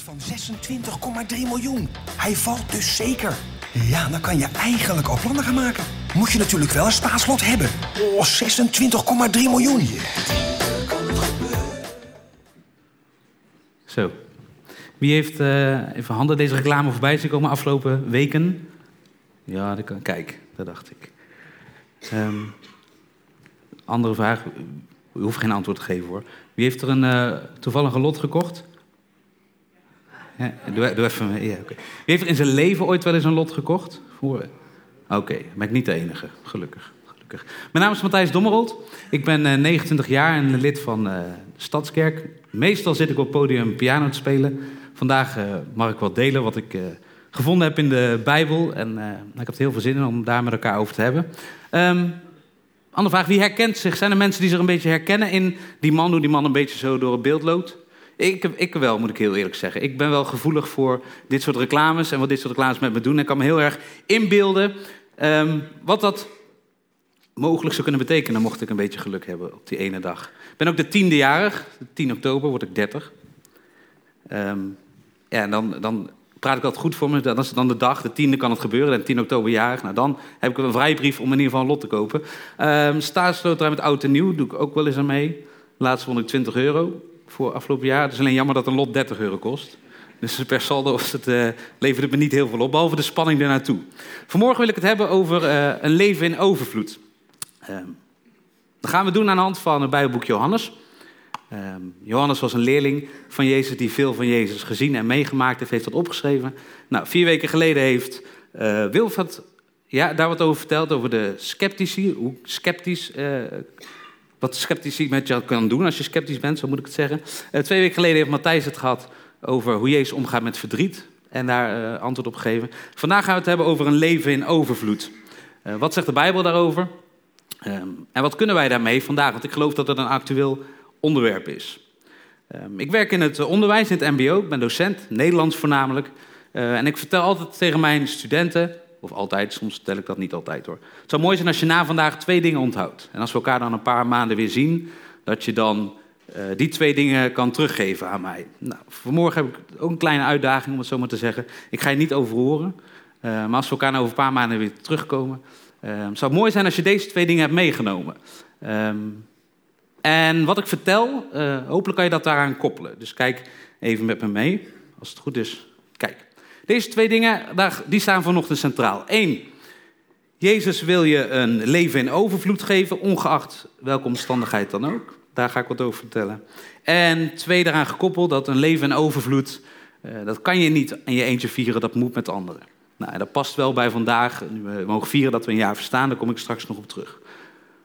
van 26,3 miljoen. Hij valt dus zeker. Ja, dan kan je eigenlijk al plannen gaan maken. Moet je natuurlijk wel een staatslot hebben. Oh, 26,3 miljoen. Zo. Wie heeft uh, even handen deze reclame voorbij zien komen afgelopen weken? Ja, dat kan. Kijk, dat dacht ik. Um, andere vraag. U hoeft geen antwoord te geven hoor. Wie heeft er een uh, toevallig een lot gekocht? Doe, doe, even. Ja. Wie heeft er in zijn leven ooit wel eens een lot gekocht? Oké, okay, ben ik niet de enige, gelukkig. gelukkig. Mijn naam is Matthijs Dommerold. Ik ben uh, 29 jaar en lid van uh, Stadskerk. Meestal zit ik op podium piano te spelen. Vandaag uh, mag ik wat delen wat ik gevonden heb in de Bijbel. En ik heb er heel veel zin in om daar met elkaar over te hebben. Um, andere vraag, wie herkent zich? Zijn er mensen die zich een beetje herkennen in die man, hoe die man een beetje zo door het beeld loopt? Ik, ik wel, moet ik heel eerlijk zeggen. Ik ben wel gevoelig voor dit soort reclames en wat dit soort reclames met me doen. Ik kan me heel erg inbeelden um, wat dat mogelijk zou kunnen betekenen, mocht ik een beetje geluk hebben op die ene dag. Ik ben ook de tiende jarig, 10 oktober word ik 30. Um, ehm, ja, en dan, dan praat ik altijd goed voor me. Dat is dan de dag, de tiende kan het gebeuren, en 10 oktober jarig. Nou, dan heb ik een vrijbrief om in ieder geval een lot te kopen. Um, staatsloterij met oud en nieuw doe ik ook wel eens aan mee. Laatst vond ik 20 euro voor afgelopen jaar. Het is alleen jammer dat een lot 30 euro kost. Dus per saldo was het, uh, leverde me niet heel veel op, behalve de spanning ernaartoe. Vanmorgen wil ik het hebben over uh, een leven in overvloed. Uh, dat gaan we doen aan de hand van het Bijbelboek Johannes. Um, Johannes was een leerling van Jezus die veel van Jezus gezien en meegemaakt heeft, heeft dat opgeschreven. Nou, vier weken geleden heeft uh, Wilfred ja, daar wat over verteld, over de sceptici, hoe sceptisch, wat sceptici met jou kan doen als je sceptisch bent, zo moet ik het zeggen. Uh, twee weken geleden heeft Matthijs het gehad over hoe Jezus omgaat met verdriet en daar antwoord op gegeven. Vandaag gaan we het hebben over een leven in overvloed. wat zegt de Bijbel daarover? Um, en wat kunnen wij daarmee vandaag? Want ik geloof dat het een actueel onderwerp is. Um, ik werk in het onderwijs, in het MBO. Ik ben docent, Nederlands voornamelijk. En ik vertel altijd tegen mijn studenten, of altijd, soms vertel ik dat niet altijd hoor. Het zou mooi zijn als je na vandaag twee dingen onthoudt. En als we elkaar dan een paar maanden weer zien, dat je dan uh, die twee dingen kan teruggeven aan mij. Nou, vanmorgen heb ik ook een kleine uitdaging, om het zo maar te zeggen. Ik ga je niet overhoren. Uh, maar als we elkaar nou over een paar maanden weer terugkomen, zou het mooi zijn als je deze twee dingen hebt meegenomen. Um, en wat ik vertel, hopelijk kan je dat daaraan koppelen. Dus kijk even met me mee, als het goed is. Kijk, deze twee dingen die staan vanochtend centraal. Eén, Jezus wil je een leven in overvloed geven, ongeacht welke omstandigheid dan ook. Daar ga ik wat over vertellen. En twee, daaraan gekoppeld dat een leven in overvloed, uh, dat kan je niet in je eentje vieren, dat moet met anderen. Nou, dat past wel bij vandaag. Nu we mogen vieren dat we een jaar verstaan, daar kom ik straks nog op terug.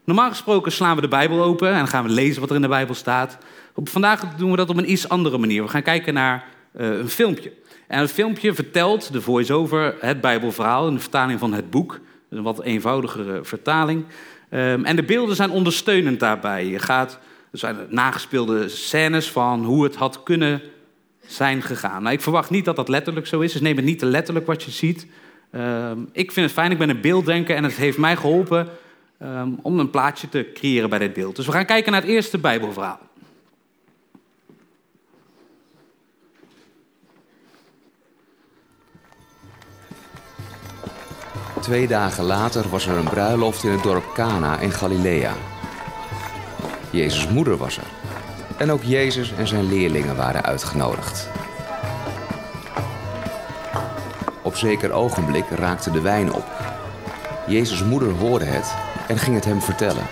Normaal gesproken slaan we de Bijbel open en gaan we lezen wat er in de Bijbel staat. Op, vandaag doen we dat op een iets andere manier. We gaan kijken naar uh, een filmpje. En het filmpje vertelt de voice-over het Bijbelverhaal in de vertaling van het boek. Een wat eenvoudigere vertaling. Um, en de beelden zijn ondersteunend daarbij. Je gaat, er zijn nagespeelde scènes van hoe het had kunnen zijn gegaan. Nou, ik verwacht niet dat dat letterlijk zo is, dus neem het niet te letterlijk wat je ziet. Um, ik vind het fijn, ik ben een beelddenker en het heeft mij geholpen um, om een plaatje te creëren bij dit beeld. Dus we gaan kijken naar het eerste Bijbelverhaal. Twee dagen later was er een bruiloft in het dorp Cana in Galilea. Jezus' moeder was er. En ook Jezus en zijn leerlingen waren uitgenodigd. Op zeker ogenblik raakte de wijn op. Jezus' moeder hoorde het en ging het hem vertellen.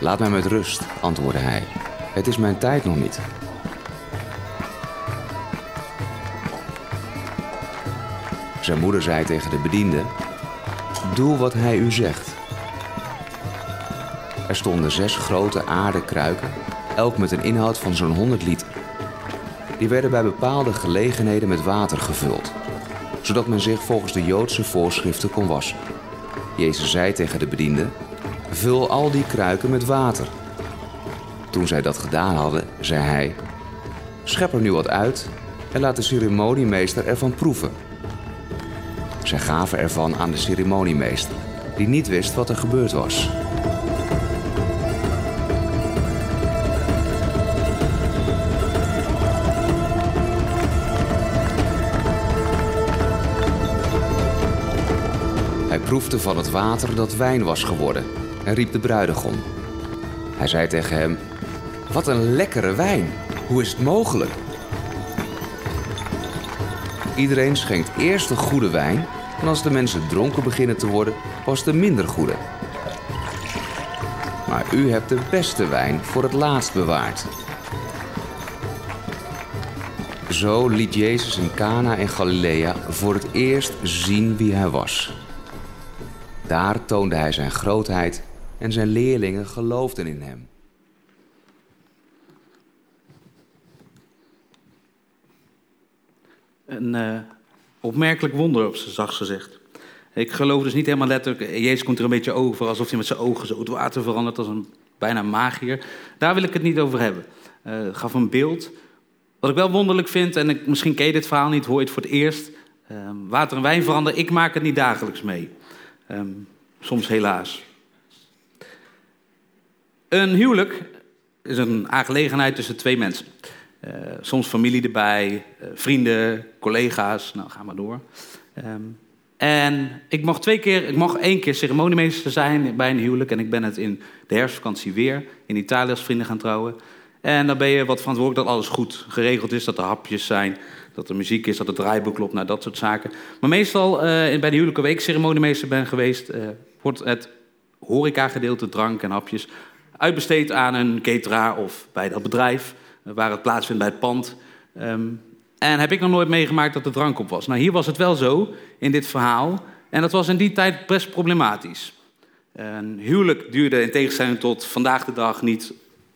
Laat mij met rust, antwoordde hij. Het is mijn tijd nog niet. Zijn moeder zei tegen de bediende: Doe wat hij u zegt. Er stonden zes grote aarden kruiken, elk met een inhoud van zo'n 100 liter. Die werden bij bepaalde gelegenheden met water gevuld, zodat men zich volgens de Joodse voorschriften kon wassen. Jezus zei tegen de bediende: Vul al die kruiken met water. Toen zij dat gedaan hadden, zei hij: Schep er nu wat uit en laat de ceremoniemeester ervan proeven. Zij gaven ervan aan de ceremoniemeester, die niet wist wat er gebeurd was. Hij proefde van het water dat wijn was geworden en riep de bruidegom. Hij zei tegen hem: Wat een lekkere wijn! Hoe is het mogelijk? Iedereen schenkt eerst de goede wijn en als de mensen dronken beginnen te worden, pas de minder goede. Maar u hebt de beste wijn voor het laatst bewaard. Zo liet Jezus in Cana in Galilea voor het eerst zien wie hij was. Daar toonde hij zijn grootheid en zijn leerlingen geloofden in hem. Een uh, opmerkelijk wonder op zijn zachtst gezegd. Ik geloof dus niet helemaal letterlijk. Jezus komt er een beetje over alsof hij met zijn ogen zo het water verandert als een bijna magier. Daar wil ik het niet over hebben. Uh, gaf een beeld. Wat ik wel wonderlijk vind, en ik, misschien ken je dit verhaal niet, hoor je het voor het eerst. Uh, water en wijn veranderen, ik maak het niet dagelijks mee. Um, soms helaas. Een huwelijk is een aangelegenheid tussen twee mensen. Uh, soms familie erbij, uh, vrienden, collega's, nou ga maar door. Um, en ik mocht twee keer, ik mocht één keer ceremoniemeester zijn bij een huwelijk. En ik ben het in de herfstvakantie weer in Italië als vrienden gaan trouwen. En dan ben je wat verantwoordelijk dat alles goed geregeld is. Dat er hapjes zijn, dat er muziek is, dat het draaiboek klopt, nou, dat soort zaken. Maar meestal uh, bij de huwelijke week ceremoniemeester ben geweest... Wordt het horeca-gedeelte, drank en hapjes... uitbesteed aan een cateraar of bij dat bedrijf... waar het plaatsvindt bij het pand... Um, en heb ik nog nooit meegemaakt dat er drank op was. Nou, hier was het wel zo in dit verhaal. En dat was in die tijd best problematisch. Een huwelijk duurde in tegenstelling tot vandaag de dag niet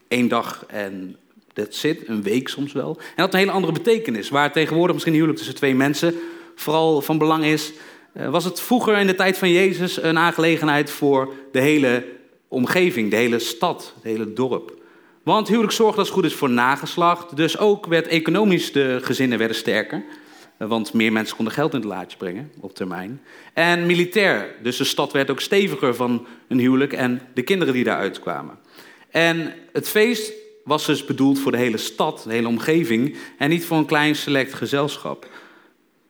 één dag en dat zit, een week soms wel. En dat had een hele andere betekenis. Waar tegenwoordig misschien huwelijk tussen twee mensen vooral van belang is, eh, was het vroeger in de tijd van Jezus een aangelegenheid voor de hele omgeving, de hele stad, het hele dorp. Want huwelijk zorgt als het goed is voor nageslacht. Dus ook werd economisch de gezinnen werden sterker. Want meer mensen konden geld in het laadje brengen op termijn. En militair. Dus de stad werd ook steviger van een huwelijk en de kinderen die daaruit kwamen. En het feest was dus bedoeld voor de hele stad, de hele omgeving. En niet voor een klein select gezelschap.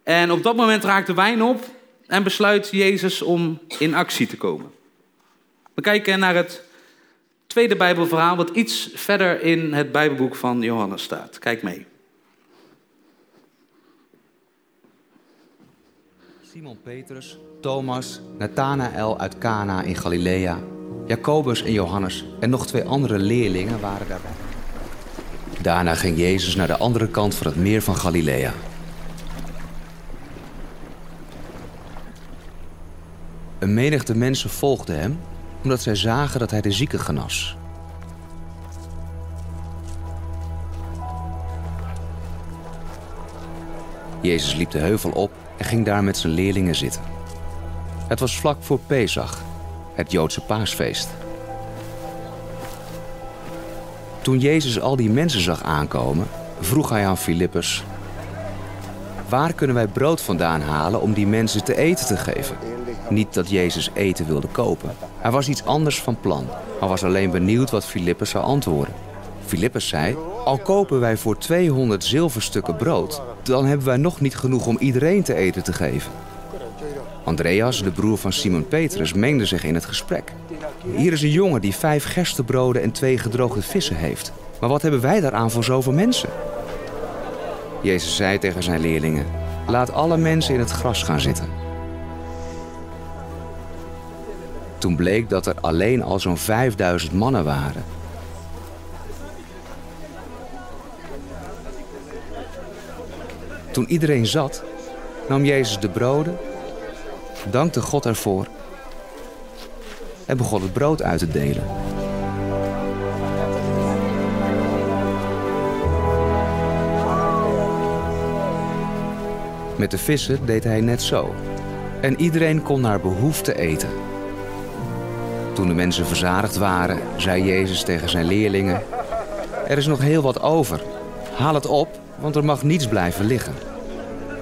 En op dat moment raakt de wijn op en besluit Jezus om in actie te komen. We kijken naar het tweede Bijbelverhaal, wat iets verder in het Bijbelboek van Johannes staat. Kijk mee. Simon Petrus, Thomas, Nathanael uit Cana in Galilea, Jacobus en Johannes en nog twee andere leerlingen waren daarbij. Daarna ging Jezus naar de andere kant van het meer van Galilea. Een menigte mensen volgden hem omdat zij zagen dat hij de zieke genas. Jezus liep de heuvel op en ging daar met zijn leerlingen zitten. Het was vlak voor Pesach, het Joodse paasfeest. Toen Jezus al die mensen zag aankomen, vroeg hij aan Filippus: Waar kunnen wij brood vandaan halen om die mensen te eten te geven? Niet dat Jezus eten wilde kopen. Hij was iets anders van plan. Hij was alleen benieuwd wat Filippus zou antwoorden. Filippus zei: Al kopen wij voor 200 zilverstukken brood, dan hebben wij nog niet genoeg om iedereen te eten te geven. Andreas, de broer van Simon Petrus, mengde zich in het gesprek. Hier is een jongen die vijf gerstebroden en twee gedroogde vissen heeft. Maar wat hebben wij daaraan voor zoveel mensen? Jezus zei tegen zijn leerlingen: Laat alle mensen in het gras gaan zitten. Toen bleek dat er alleen al zo'n 5000 mannen waren. Toen iedereen zat, nam Jezus de broden, dankte God ervoor en begon het brood uit te delen. Met de vissen deed hij net zo. En iedereen kon naar behoefte eten. Toen de mensen verzadigd waren, zei Jezus tegen zijn leerlingen: Er is nog heel wat over. Haal het op, want er mag niets blijven liggen.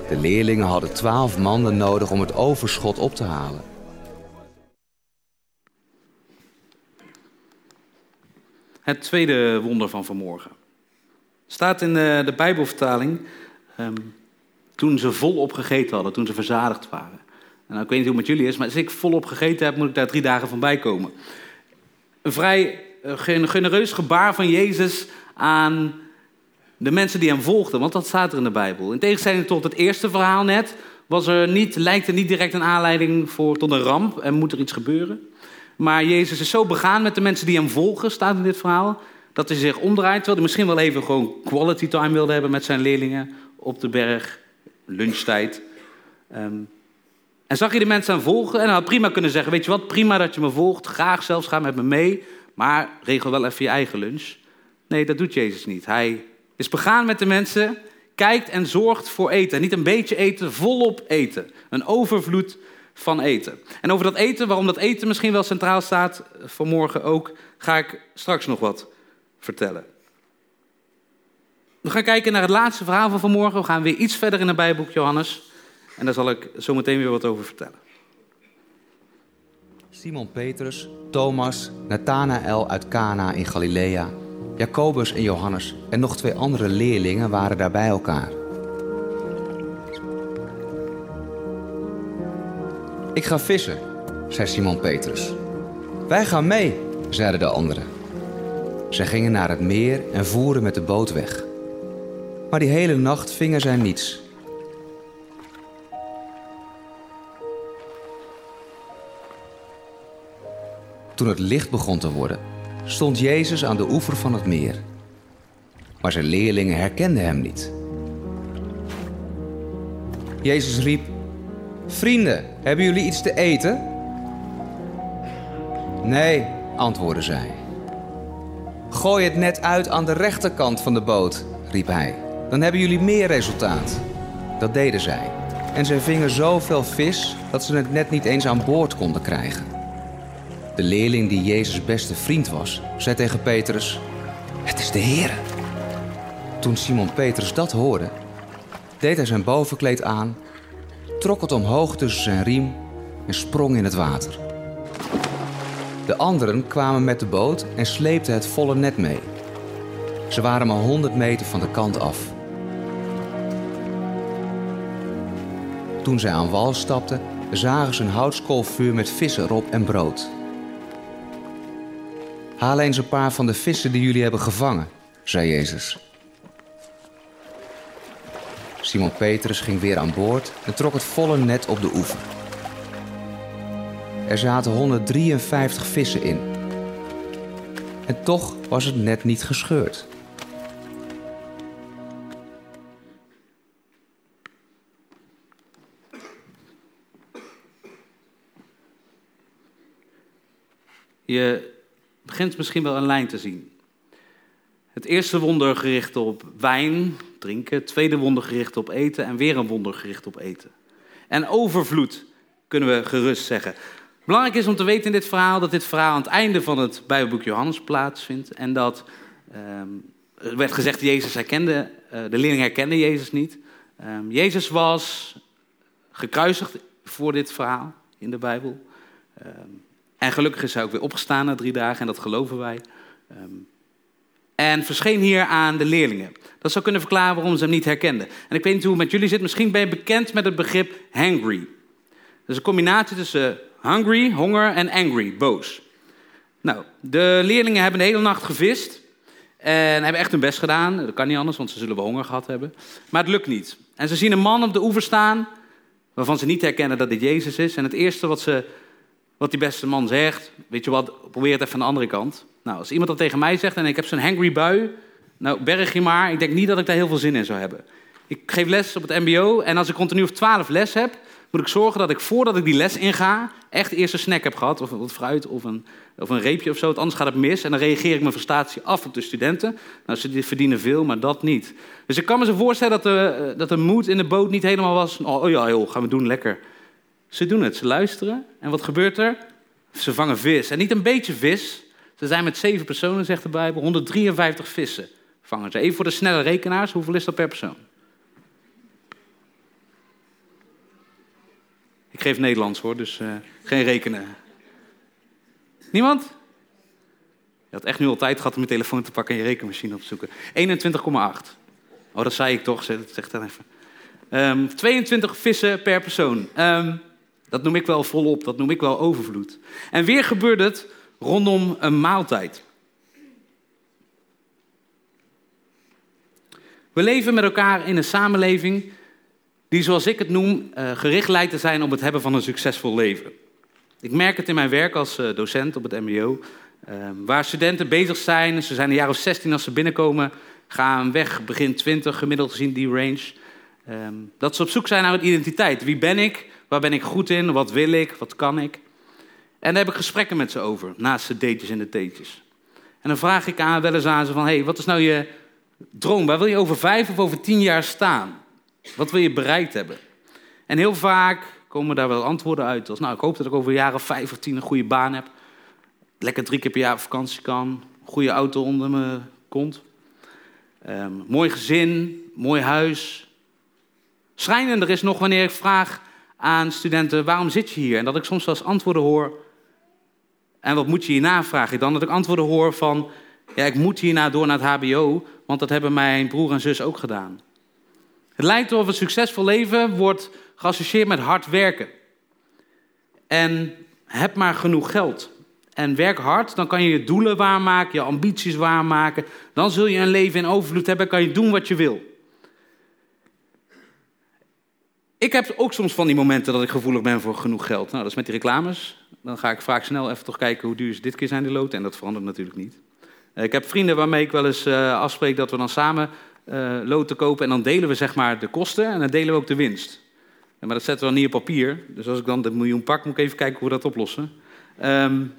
De leerlingen hadden twaalf mannen nodig om het overschot op te halen. Het tweede wonder van vanmorgen. Staat in de, de Bijbelvertaling. Um, toen ze volop gegeten hadden, toen ze verzadigd waren. Nou, ik weet niet hoe het met jullie is, maar als ik volop gegeten heb, moet ik daar drie dagen van bij komen. Een vrij uh, genereus gebaar van Jezus aan de mensen die hem volgden, want dat staat er in de Bijbel. In tegenstelling tot het eerste verhaal net, was er niet, lijkt er niet direct een aanleiding voor tot een ramp en moet er iets gebeuren. Maar Jezus is zo begaan met de mensen die hem volgen, staat in dit verhaal, dat hij zich omdraait, terwijl hij misschien wel even gewoon quality time wilde hebben met zijn leerlingen op de berg, lunchtijd. Um, en zag je de mensen aan volgen en hij had prima kunnen zeggen, weet je wat, prima dat je me volgt, graag zelfs ga met me mee, maar regel wel even je eigen lunch. Nee, dat doet Jezus niet. Hij is begaan met de mensen, kijkt en zorgt voor eten. Niet een beetje eten, volop eten. Een overvloed van eten. En over dat eten, waarom dat eten misschien wel centraal staat, vanmorgen ook, ga ik straks nog wat vertellen. We gaan kijken naar het laatste verhaal van vanmorgen. We gaan weer iets verder in het Bijbelboek Johannes. En daar zal ik zo meteen weer wat over vertellen. Simon Petrus, Thomas, Nathanael uit Cana in Galilea, Jacobus en Johannes en nog twee andere leerlingen waren daar bij elkaar. Ik ga vissen, zei Simon Petrus. Wij gaan mee, zeiden de anderen. Zij gingen naar het meer en voeren met de boot weg. Maar die hele nacht vingen zij niets. Toen het licht begon te worden, stond Jezus aan de oever van het meer. Maar zijn leerlingen herkenden hem niet. Jezus riep: Vrienden, hebben jullie iets te eten? Nee, antwoordden zij. Gooi het net uit aan de rechterkant van de boot, riep hij. Dan hebben jullie meer resultaat. Dat deden zij. En zij vingen zoveel vis dat ze het net niet eens aan boord konden krijgen. De leerling die Jezus' beste vriend was, zei tegen Petrus: Het is de Heer. Toen Simon Petrus dat hoorde, deed hij zijn bovenkleed aan, trok het omhoog tussen zijn riem en sprong in het water. De anderen kwamen met de boot en sleepten het volle net mee. Ze waren maar 100 meter van de kant af. Toen zij aan wal stapten, zagen ze een houtskoolvuur met vissen erop en brood. Haal eens een paar van de vissen die jullie hebben gevangen, zei Jezus. Simon Petrus ging weer aan boord en trok het volle net op de oever. Er zaten 153 vissen in. En toch was het net niet gescheurd. Je begint misschien wel een lijn te zien. Het eerste wonder gericht op wijn, drinken. Het tweede wonder gericht op eten. En weer een wonder gericht op eten. En overvloed, kunnen we gerust zeggen. Belangrijk is om te weten in dit verhaal dat dit verhaal aan het einde van het Bijbelboek Johannes plaatsvindt. En dat er werd gezegd, Jezus herkende, uh, de leerling herkende Jezus niet. Um, Jezus was gekruisigd voor dit verhaal in de Bijbel. Um, en gelukkig is hij ook weer opgestaan na drie dagen en dat geloven wij. Um, en verscheen hier aan de leerlingen. Dat zou kunnen verklaren waarom ze hem niet herkenden. En ik weet niet hoe het met jullie zit. Misschien ben je bekend met het begrip hangry. Dat is een combinatie tussen hungry, honger en angry, boos. Nou, de leerlingen hebben de hele nacht gevist. En hebben echt hun best gedaan. Dat kan niet anders, want ze zullen wel honger gehad hebben. Maar het lukt niet. En ze zien een man op de oever staan. waarvan ze niet herkennen dat dit Jezus is. En het eerste wat ze wat die beste man zegt, weet je wat, probeer het even aan de andere kant. Nou, als iemand dat tegen mij zegt en ik heb zo'n hangry bui, nou berg je maar, ik denk niet dat ik daar heel veel zin in zou hebben. Ik geef les op het mbo en als ik continu of 12 les heb, moet ik zorgen dat ik voordat ik die les inga, echt eerst een snack heb gehad, of wat fruit of een, of een reepje of zo, anders gaat het mis. En dan reageer ik mijn frustratie af op de studenten. Nou, ze verdienen veel, maar dat niet. Dus ik kan me zo voorstellen dat de, dat de moed in de boot niet helemaal was, oh ja, joh, gaan we doen, lekker. Ze doen het, ze luisteren. En wat gebeurt er? Ze vangen vis. En niet een beetje vis. Ze zijn met zeven personen, zegt de Bijbel. 153 vissen vangen ze. Even voor de snelle rekenaars, hoeveel is dat per persoon? Ik geef Nederlands hoor, dus uh, geen rekenen. Niemand? Je had echt nu al tijd gehad om je telefoon te pakken en je rekenmachine op te zoeken. 21,8. Oh, dat zei ik toch, zeg, dan even. Um, 22 vissen per persoon. Um, Dat noem ik wel volop, dat noem ik wel overvloed. En weer gebeurt het rondom een maaltijd. We leven met elkaar in een samenleving die, zoals ik het noem, eh, gericht lijkt te zijn op het hebben van een succesvol leven. Ik merk het in mijn werk als eh, docent op het MBO, ehm, waar studenten bezig zijn. Ze zijn een jaar of 16 als ze binnenkomen, gaan weg begin 20, gemiddeld gezien die range. Ehm, dat ze op zoek zijn naar een identiteit. Wie ben ik? Waar ben ik goed in? Wat wil ik? Wat kan ik? En daar heb ik gesprekken met ze over, naast de datejes en de theetjes. En dan vraag ik aan, wel eens aan ze van, hey, wat is nou je droom? Waar wil je over vijf of over tien jaar staan? Wat wil je bereikt hebben? En heel vaak komen daar wel antwoorden uit. Als, nou, ik hoop dat ik over of vijf of tien een goede baan heb. Lekker drie keer per jaar op vakantie kan. Goede auto onder me kont. Um, mooi gezin, mooi huis. Schrijnender is nog wanneer ik vraag aan studenten: waarom zit je hier? En dat ik soms als antwoorden hoor. En wat moet je hierna, vraag ik dan? Dat ik antwoorden hoor van: ja, ik moet hierna door naar het HBO, want dat hebben mijn broer en zus ook gedaan. Het lijkt alsof een succesvol leven wordt geassocieerd met hard werken. En heb maar genoeg geld. En werk hard, dan kan je je doelen waarmaken, je ambities waarmaken. Dan zul je een leven in overvloed hebben, kan je doen wat je wil. Ik heb ook soms van die momenten dat ik gevoelig ben voor genoeg geld. Nou, dat is met die reclames. Dan ga ik vaak snel even toch kijken hoe duur ze dit keer zijn, die loten. En dat verandert natuurlijk niet. Eh, ik heb vrienden waarmee ik wel eens uh, afspreek dat we dan samen uh, loten kopen. En dan delen we zeg maar de kosten en dan delen we ook de winst. maar dat zetten we dan niet op papier. Dus als ik dan de miljoen pak, moet ik even kijken hoe we dat oplossen. Um,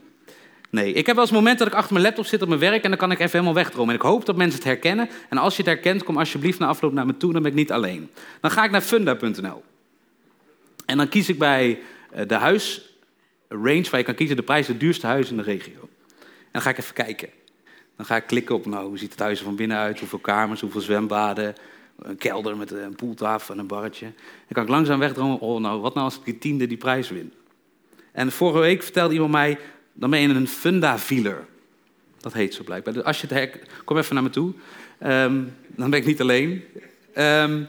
nee, ik heb wel eens momenten dat ik achter mijn laptop zit op mijn werk en dan kan ik even helemaal wegdromen. En ik hoop dat mensen het herkennen. En als je het herkent, kom alsjeblieft na afloop naar me toe, dan ben ik niet alleen. Dan ga ik naar funda.nl. En dan kies ik bij de huisrange waar je kan kiezen de prijs, het duurste huis in de regio. En dan ga ik even kijken. Dan ga ik klikken op, nou, hoe ziet het huis er van binnen uit? Hoeveel kamers, hoeveel zwembaden, een kelder met een poeltafel en een barretje. Dan kan ik langzaam wegdromen, oh, nou, wat nou als ik die tiende die prijs win? En vorige week vertelde iemand mij, dan ben je een funda-vieler. Dat heet zo blijkbaar. Dus als je het hek, kom even naar me toe. Um, dan ben ik niet alleen. Um,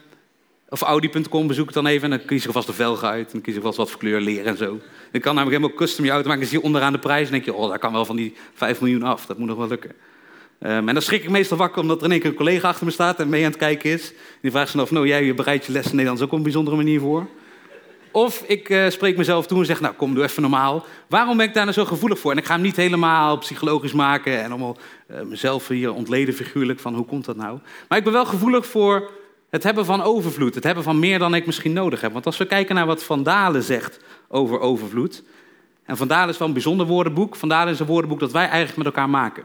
of Audi.com bezoek ik dan even en dan kies ik alvast de velgen uit. En dan kies ik alvast wat voor kleur leer en zo. Ik kan namelijk helemaal custom je auto maken. Dan zie je onderaan de prijs en denk je, oh, dat kan wel van die 5 miljoen af. Dat moet nog wel lukken. Um, en dan schrik ik meestal wakker omdat er in één keer een collega achter me staat en mee aan het kijken is. Die vraagt zich af, nou jij bereidt je les in Nederlands ook op een bijzondere manier voor. Of ik uh, spreek mezelf toe en zeg, nou kom, doe even normaal. Waarom ben ik daar nou zo gevoelig voor? En ik ga hem niet helemaal psychologisch maken en allemaal uh, mezelf hier ontleden figuurlijk van hoe komt dat nou? Maar ik ben wel gevoelig voor het hebben van overvloed. Het hebben van meer dan ik misschien nodig heb. Want als we kijken naar wat Van Dalen zegt over overvloed. En Van Dalen is wel een bijzonder woordenboek. Van Dalen is een woordenboek dat wij eigenlijk met elkaar maken.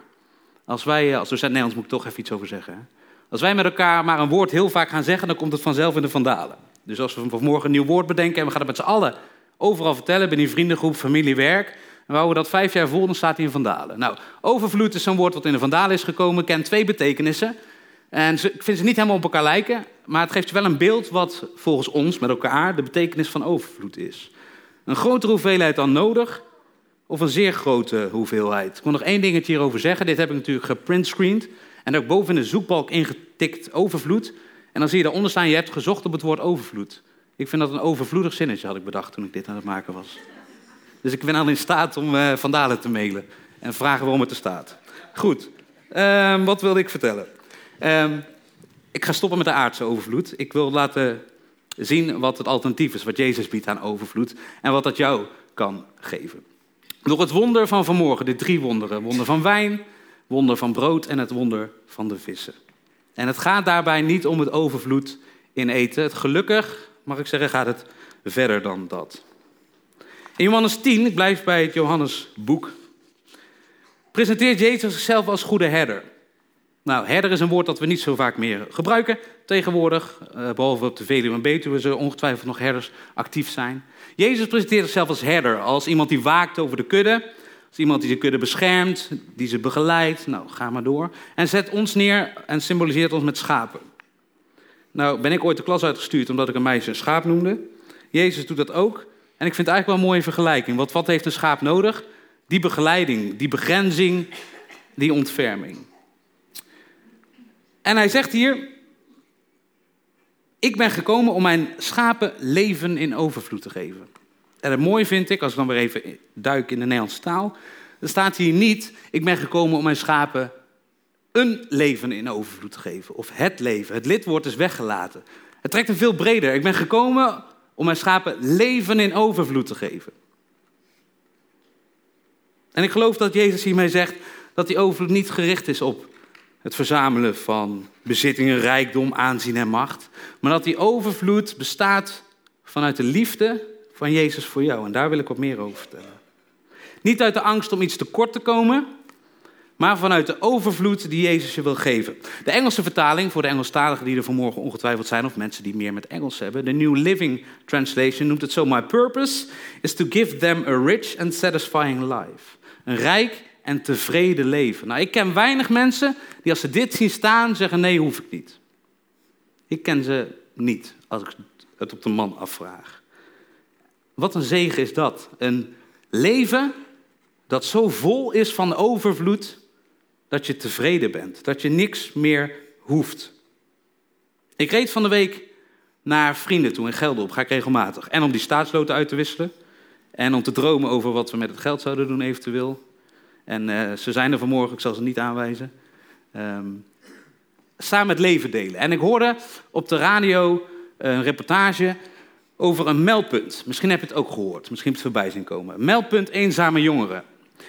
Als wij, eh, als docent Nederlands moet ik toch even iets over zeggen. Als wij met elkaar maar een woord heel vaak gaan zeggen, dan komt het vanzelf in de vandalen. Dus als we vanmorgen een nieuw woord bedenken en we gaan het met z'n allen overal vertellen, binnen vriendengroep, familie, werk. En we dat vijf jaar vol, dan staat hij in vandalen. Nou, overvloed is zo'n woord wat in de vandalen is gekomen, kent twee betekenissen. En ik vind ze niet helemaal op elkaar lijken, maar het geeft je wel een beeld wat volgens ons met elkaar de betekenis van overvloed is. Een grotere hoeveelheid dan nodig, of een zeer grote hoeveelheid. Ik wil nog één dingetje hierover zeggen. Dit heb ik natuurlijk geprintscreend en ook boven in de zoekbalk ingetikt overvloed. En dan zie je daaronder staan, je hebt gezocht op het woord overvloed. Ik vind dat een overvloedig zinnetje, had ik bedacht toen ik dit aan het maken was. Dus ik ben al in staat om uh, Van Dalen te mailen en vragen waarom het er staat. Goed, uh, wat wilde ik vertellen? Uh, ik ga stoppen met de aardse overvloed. Ik wil laten zien wat het alternatief is, wat Jezus biedt aan overvloed en wat dat jou kan geven. Door het wonder van vanmorgen, de drie wonderen. Wonder van wijn, wonder van brood en het wonder van de vissen. En het gaat daarbij niet om het overvloed in eten. Het gelukkig, mag ik zeggen, gaat het verder dan dat. In Johannes 10, ik blijf bij het Johannesboek, presenteert Jezus zichzelf als goede herder. Nou, herder is een woord dat we niet zo vaak meer gebruiken tegenwoordig. Uh, behalve op de Veluwe en Betuwe zullen ongetwijfeld nog herders actief zijn. Jezus presenteert zichzelf als herder, als iemand die waakt over de kudde. Als iemand die de kudde beschermt, die ze begeleidt. Nou, ga maar door. En zet ons neer en symboliseert ons met schapen. Nou, ben ik ooit de klas uitgestuurd omdat ik een meisje een schaap noemde. Jezus doet dat ook. En ik vind het eigenlijk wel een mooie vergelijking. Want wat heeft een schaap nodig? Die begeleiding, die begrenzing, die ontferming. En hij zegt hier: Ik ben gekomen om mijn schapen leven in overvloed te geven. En het mooie vind ik, als ik dan weer even duik in de Nederlandse taal, dan staat hier niet, ik ben gekomen om mijn schapen een leven in overvloed te geven. Of het leven. Het lidwoord is weggelaten. Het trekt een veel breder. Ik ben gekomen om mijn schapen leven in overvloed te geven. En ik geloof dat Jezus hiermee zegt dat die overvloed niet gericht is op het verzamelen van bezittingen, rijkdom, aanzien en macht. Maar dat die overvloed bestaat vanuit de liefde van Jezus voor jou. En daar wil ik wat meer over vertellen. Niet uit de angst om iets tekort te komen, maar vanuit de overvloed die Jezus je wil geven. De Engelse vertaling, voor de Engelstaligen die er vanmorgen ongetwijfeld zijn, of mensen die meer met Engels hebben, de New Living Translation noemt het zo: My purpose is to give them a rich and satisfying life. Een rijk en tevreden leven. Nou, ik ken weinig mensen die als ze dit zien staan zeggen: nee, hoef ik niet. Ik ken ze niet, als ik het op de man afvraag. Wat een zegen is dat. Een leven dat zo vol is van overvloed dat je tevreden bent, dat je niks meer hoeft. Ik reed van de week naar vrienden toe in Gelderop, ga ik regelmatig. En om die staatsloten uit te wisselen. En om te dromen over wat we met het geld zouden doen eventueel. En uh, ze zijn er vanmorgen, ik zal ze niet aanwijzen. Um, samen het leven delen. En ik hoorde op de radio een reportage over een meldpunt. Misschien heb je het ook gehoord, misschien heb je het voorbij zien komen. Meldpunt eenzame jongeren.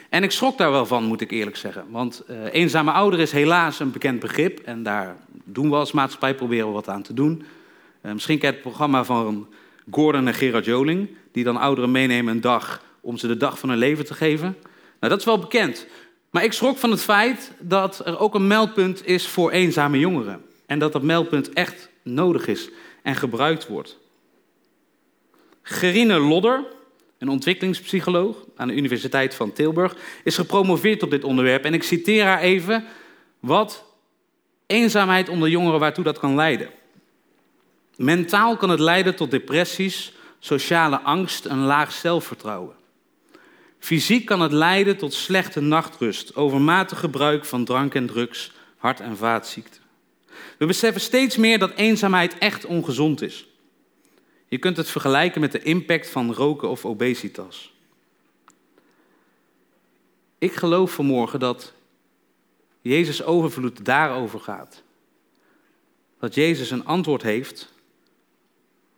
En ik schrok daar wel van, moet ik eerlijk zeggen. Want uh, eenzame ouder is helaas een bekend begrip. En daar doen we als maatschappij, proberen we wat aan te doen. Misschien kent het programma van Gordon en Gerard Joling. Die dan ouderen meenemen een dag om ze de dag van hun leven te geven. Nou, dat is wel bekend. Maar ik schrok van het feit dat er ook een meldpunt is voor eenzame jongeren. En dat dat meldpunt echt nodig is en gebruikt wordt. Gerine Lodder, een ontwikkelingspsycholoog aan de Universiteit van Tilburg, is gepromoveerd op dit onderwerp. En ik citeer haar even wat eenzaamheid onder jongeren waartoe dat kan leiden. Mentaal kan het leiden tot depressies, sociale angst en laag zelfvertrouwen. Fysiek kan het leiden tot slechte nachtrust, overmatig gebruik van drank en drugs, hart- en vaatziekten. We beseffen steeds meer dat eenzaamheid echt ongezond is. Je kunt het vergelijken met de impact van roken of obesitas. Ik geloof vanmorgen dat Jezus overvloed daarover gaat. Dat Jezus een antwoord heeft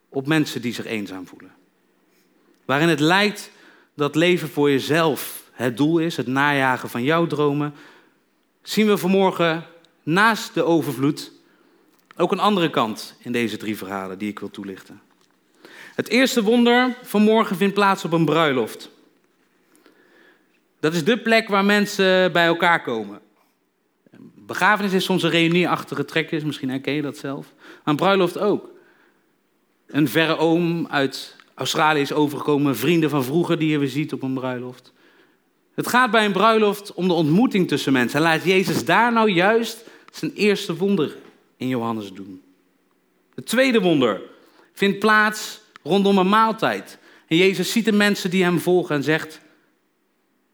op mensen die zich eenzaam voelen. Waarin het lijkt dat leven voor jezelf het doel is, het najagen van jouw dromen, zien we vanmorgen naast de overvloed ook een andere kant in deze drie verhalen die ik wil toelichten. Het eerste wonder van morgen vindt plaats op een bruiloft. Dat is de plek waar mensen bij elkaar komen. Begrafenis is soms een reunieachtige trekjes, misschien herken je dat zelf. Maar een bruiloft ook. Een verre oom uit Australië is overgekomen, vrienden van vroeger die je weer ziet op een bruiloft. Het gaat bij een bruiloft om de ontmoeting tussen mensen. En laat Jezus daar nou juist zijn eerste wonder in Johannes doen. Het tweede wonder vindt plaats rondom een maaltijd. En Jezus ziet de mensen die hem volgen en zegt: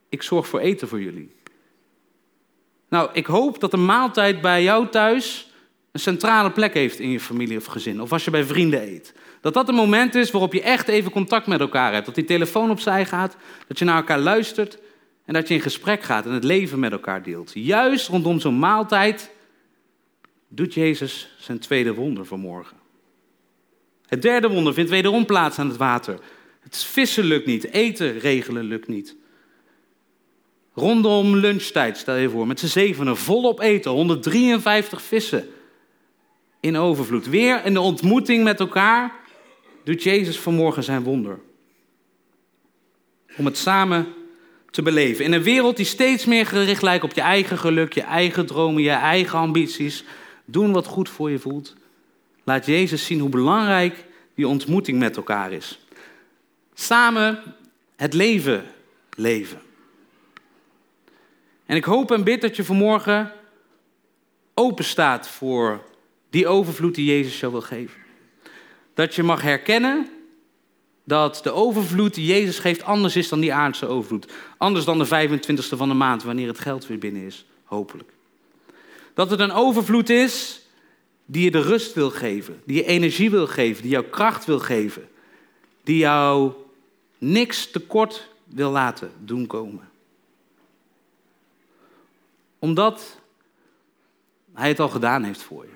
Ik zorg voor eten voor jullie. Nou, ik hoop dat de maaltijd bij jou thuis een centrale plek heeft in je familie of gezin. Of als je bij vrienden eet. Dat dat een moment is waarop je echt even contact met elkaar hebt. Dat die telefoon opzij gaat, dat je naar elkaar luistert en dat je in gesprek gaat en het leven met elkaar deelt. Juist rondom zo'n maaltijd doet Jezus zijn tweede wonder vanmorgen. Het derde wonder vindt wederom plaats aan het water. Het vissen lukt niet, eten regelen lukt niet. Rondom lunchtijd, stel je voor, met z'n zevenen volop eten, 153 vissen in overvloed. Weer in de ontmoeting met elkaar doet Jezus vanmorgen zijn wonder. Om het samen te beleven. In een wereld die steeds meer gericht lijkt op je eigen geluk, je eigen dromen, je eigen ambities. Doen wat goed voor je voelt laat Jezus zien hoe belangrijk die ontmoeting met elkaar is. Samen het leven leven. En ik hoop en bid dat je vanmorgen open staat voor die overvloed die Jezus jou wil geven. Dat je mag herkennen dat de overvloed die Jezus geeft anders is dan die aardse overvloed. Anders dan de 25ste van de maand, wanneer het geld weer binnen is, hopelijk. Dat het een overvloed is die je de rust wil geven, die je energie wil geven, die jou kracht wil geven, die jou niks tekort wil laten doen komen. Omdat hij het al gedaan heeft voor je.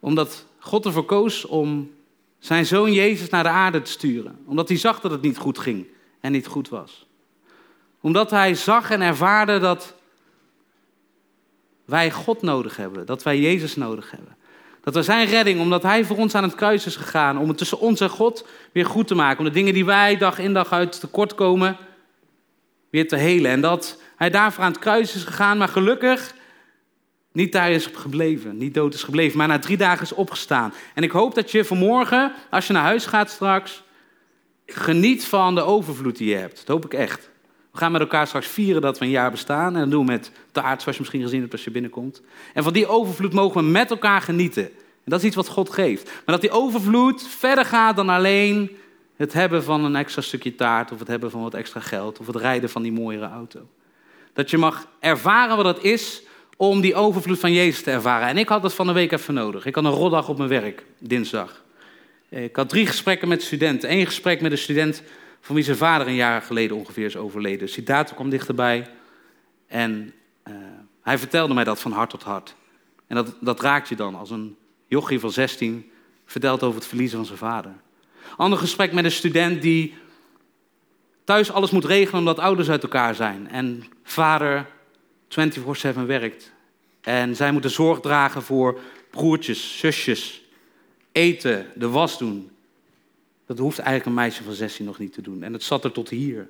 Omdat God ervoor koos om zijn zoon Jezus naar de aarde te sturen. Omdat hij zag dat het niet goed ging en niet goed was. Omdat hij zag en ervaarde dat wij God nodig hebben, dat wij Jezus nodig hebben. Dat we zijn redding, omdat hij voor ons aan het kruis is gegaan, om het tussen ons en God weer goed te maken. Om de dingen die wij dag in dag uit tekort komen, weer te helen. En dat hij daarvoor aan het kruis is gegaan, maar gelukkig niet daar is gebleven, niet dood is gebleven, maar na drie dagen is opgestaan. En ik hoop dat je vanmorgen, als je naar huis gaat straks, geniet van de overvloed die je hebt. Dat hoop ik echt. We gaan met elkaar straks vieren dat we een jaar bestaan. En dat doen we met taart, zoals je misschien gezien hebt als je binnenkomt. En van die overvloed mogen we met elkaar genieten. En dat is iets wat God geeft. Maar dat die overvloed verder gaat dan alleen het hebben van een extra stukje taart, of het hebben van wat extra geld, of het rijden van die mooiere auto. Dat je mag ervaren wat het is om die overvloed van Jezus te ervaren. En ik had dat van de week even nodig. Ik had een rotdag op mijn werk, dinsdag. Ik had drie gesprekken met studenten. Eén gesprek met een student van wie zijn vader een jaar geleden ongeveer is overleden. Dus die datum kwam dichterbij. En uh, hij vertelde mij dat van hart tot hart. En dat, dat raakt je dan als een jochie van 16 vertelt over het verliezen van zijn vader. Ander gesprek met een student die thuis alles moet regelen omdat ouders uit elkaar zijn. En vader 24-7 werkt. En zij moeten zorg dragen voor broertjes, zusjes, eten, de was doen. Dat hoeft eigenlijk een meisje van 16 nog niet te doen. En het zat er tot hier.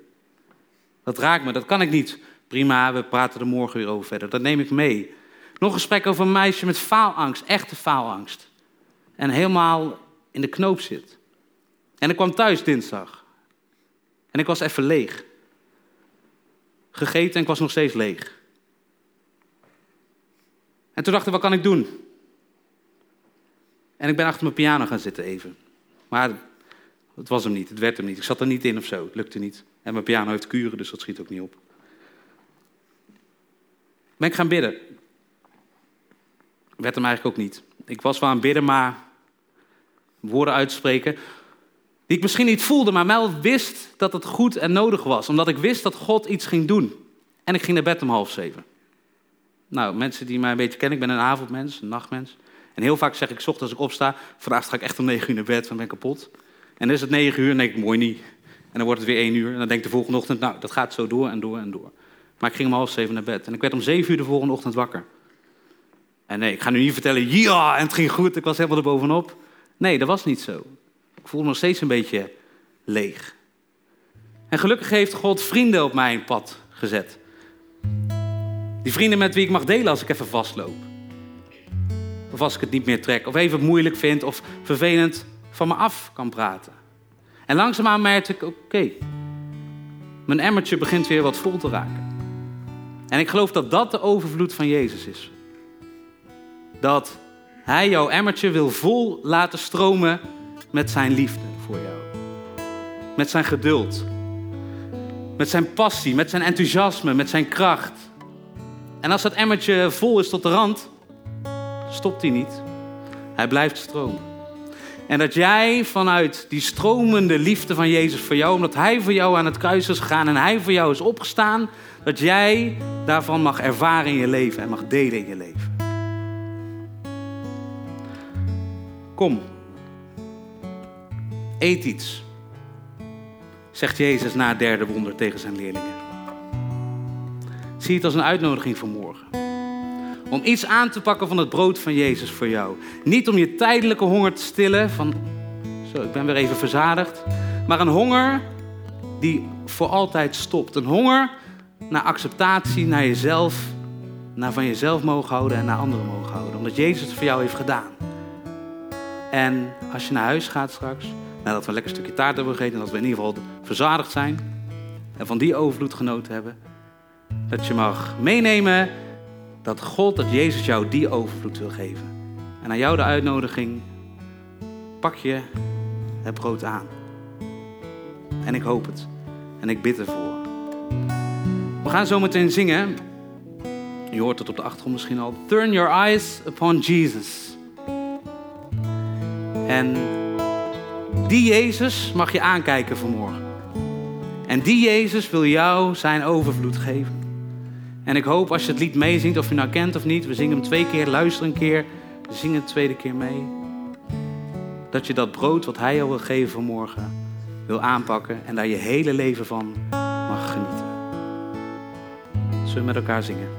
Dat raakt me, dat kan ik niet. Prima, we praten er morgen weer over verder. Dat neem ik mee. Nog een gesprek over een meisje met faalangst, echte faalangst. En helemaal in de knoop zit. En ik kwam thuis dinsdag. En ik was even leeg. Gegeten en ik was nog steeds leeg. En toen dacht ik, wat kan ik doen? En ik ben achter mijn piano gaan zitten even. Maar het was hem niet, het werd hem niet. Ik zat er niet in of zo, het lukte niet. En mijn piano heeft kuren, dus dat schiet ook niet op. Ben ik gaan bidden. Werd hem eigenlijk ook niet. Ik was wel aan bidden, maar woorden uitspreken die ik misschien niet voelde, maar wel wist dat het goed en nodig was. Omdat ik wist dat God iets ging doen. En ik ging naar bed om half zeven. Nou, mensen die mij een beetje kennen, ik ben een avondmens, een nachtmens. En heel vaak zeg ik, ochtends als ik opsta, vandaag ga ik echt om negen uur naar bed, van ben ik kapot. En dan is het negen uur en denk ik, mooi niet. En dan wordt het weer één uur. En dan denk ik de volgende ochtend, nou, dat gaat zo door en door en door. Maar ik ging om half zeven naar bed. En ik werd om zeven uur de volgende ochtend wakker. En nee, ik ga nu niet vertellen, ja, en het ging goed, ik was helemaal er bovenop. Nee, dat was niet zo. Ik voelde me nog steeds een beetje leeg. En gelukkig heeft God vrienden op mijn pad gezet. Die vrienden met wie ik mag delen als ik even vastloop. Of als ik het niet meer trek. Of even moeilijk vind. Of vervelend van me af kan praten. En langzaamaan merkte ik, oké. mijn emmertje begint weer wat vol te raken. En ik geloof dat dat de overvloed van Jezus is. Dat Hij jouw emmertje wil vol laten stromen met zijn liefde voor jou. Met zijn geduld. Met zijn passie, met zijn enthousiasme, met zijn kracht. En als dat emmertje vol is tot de rand, stopt hij niet. Hij blijft stromen. En dat jij vanuit die stromende liefde van Jezus voor jou, omdat Hij voor jou aan het kruis is gegaan en Hij voor jou is opgestaan, dat jij daarvan mag ervaren in je leven en mag delen in je leven. Kom, eet iets, zegt Jezus na het derde wonder tegen zijn leerlingen. Zie het als een uitnodiging voor morgen. Om iets aan te pakken van het brood van Jezus voor jou. Niet om je tijdelijke honger te stillen van, zo, ik ben weer even verzadigd. Maar een honger die voor altijd stopt. Een honger naar acceptatie, naar jezelf, naar van jezelf mogen houden en naar anderen mogen houden. Omdat Jezus het voor jou heeft gedaan. En als je naar huis gaat straks, nadat we een lekker stukje taart hebben gegeten en dat we in ieder geval verzadigd zijn en van die overvloed genoten hebben, dat je mag meenemen dat God, dat Jezus jou die overvloed wil geven. En aan jou de uitnodiging, pak je het brood aan. En ik hoop het. En ik bid ervoor. We gaan zo meteen zingen. Je hoort het op de achtergrond misschien al. Turn your eyes upon Jesus. En die Jezus mag je aankijken vanmorgen. En die Jezus wil jou zijn overvloed geven. En ik hoop als je het lied meezingt, of je nou kent of niet, we zingen hem twee keer, luister een keer, we zingen de tweede keer mee. Dat je dat brood wat hij jou wil geven vanmorgen wil aanpakken en daar je hele leven van mag genieten. Zullen we met elkaar zingen?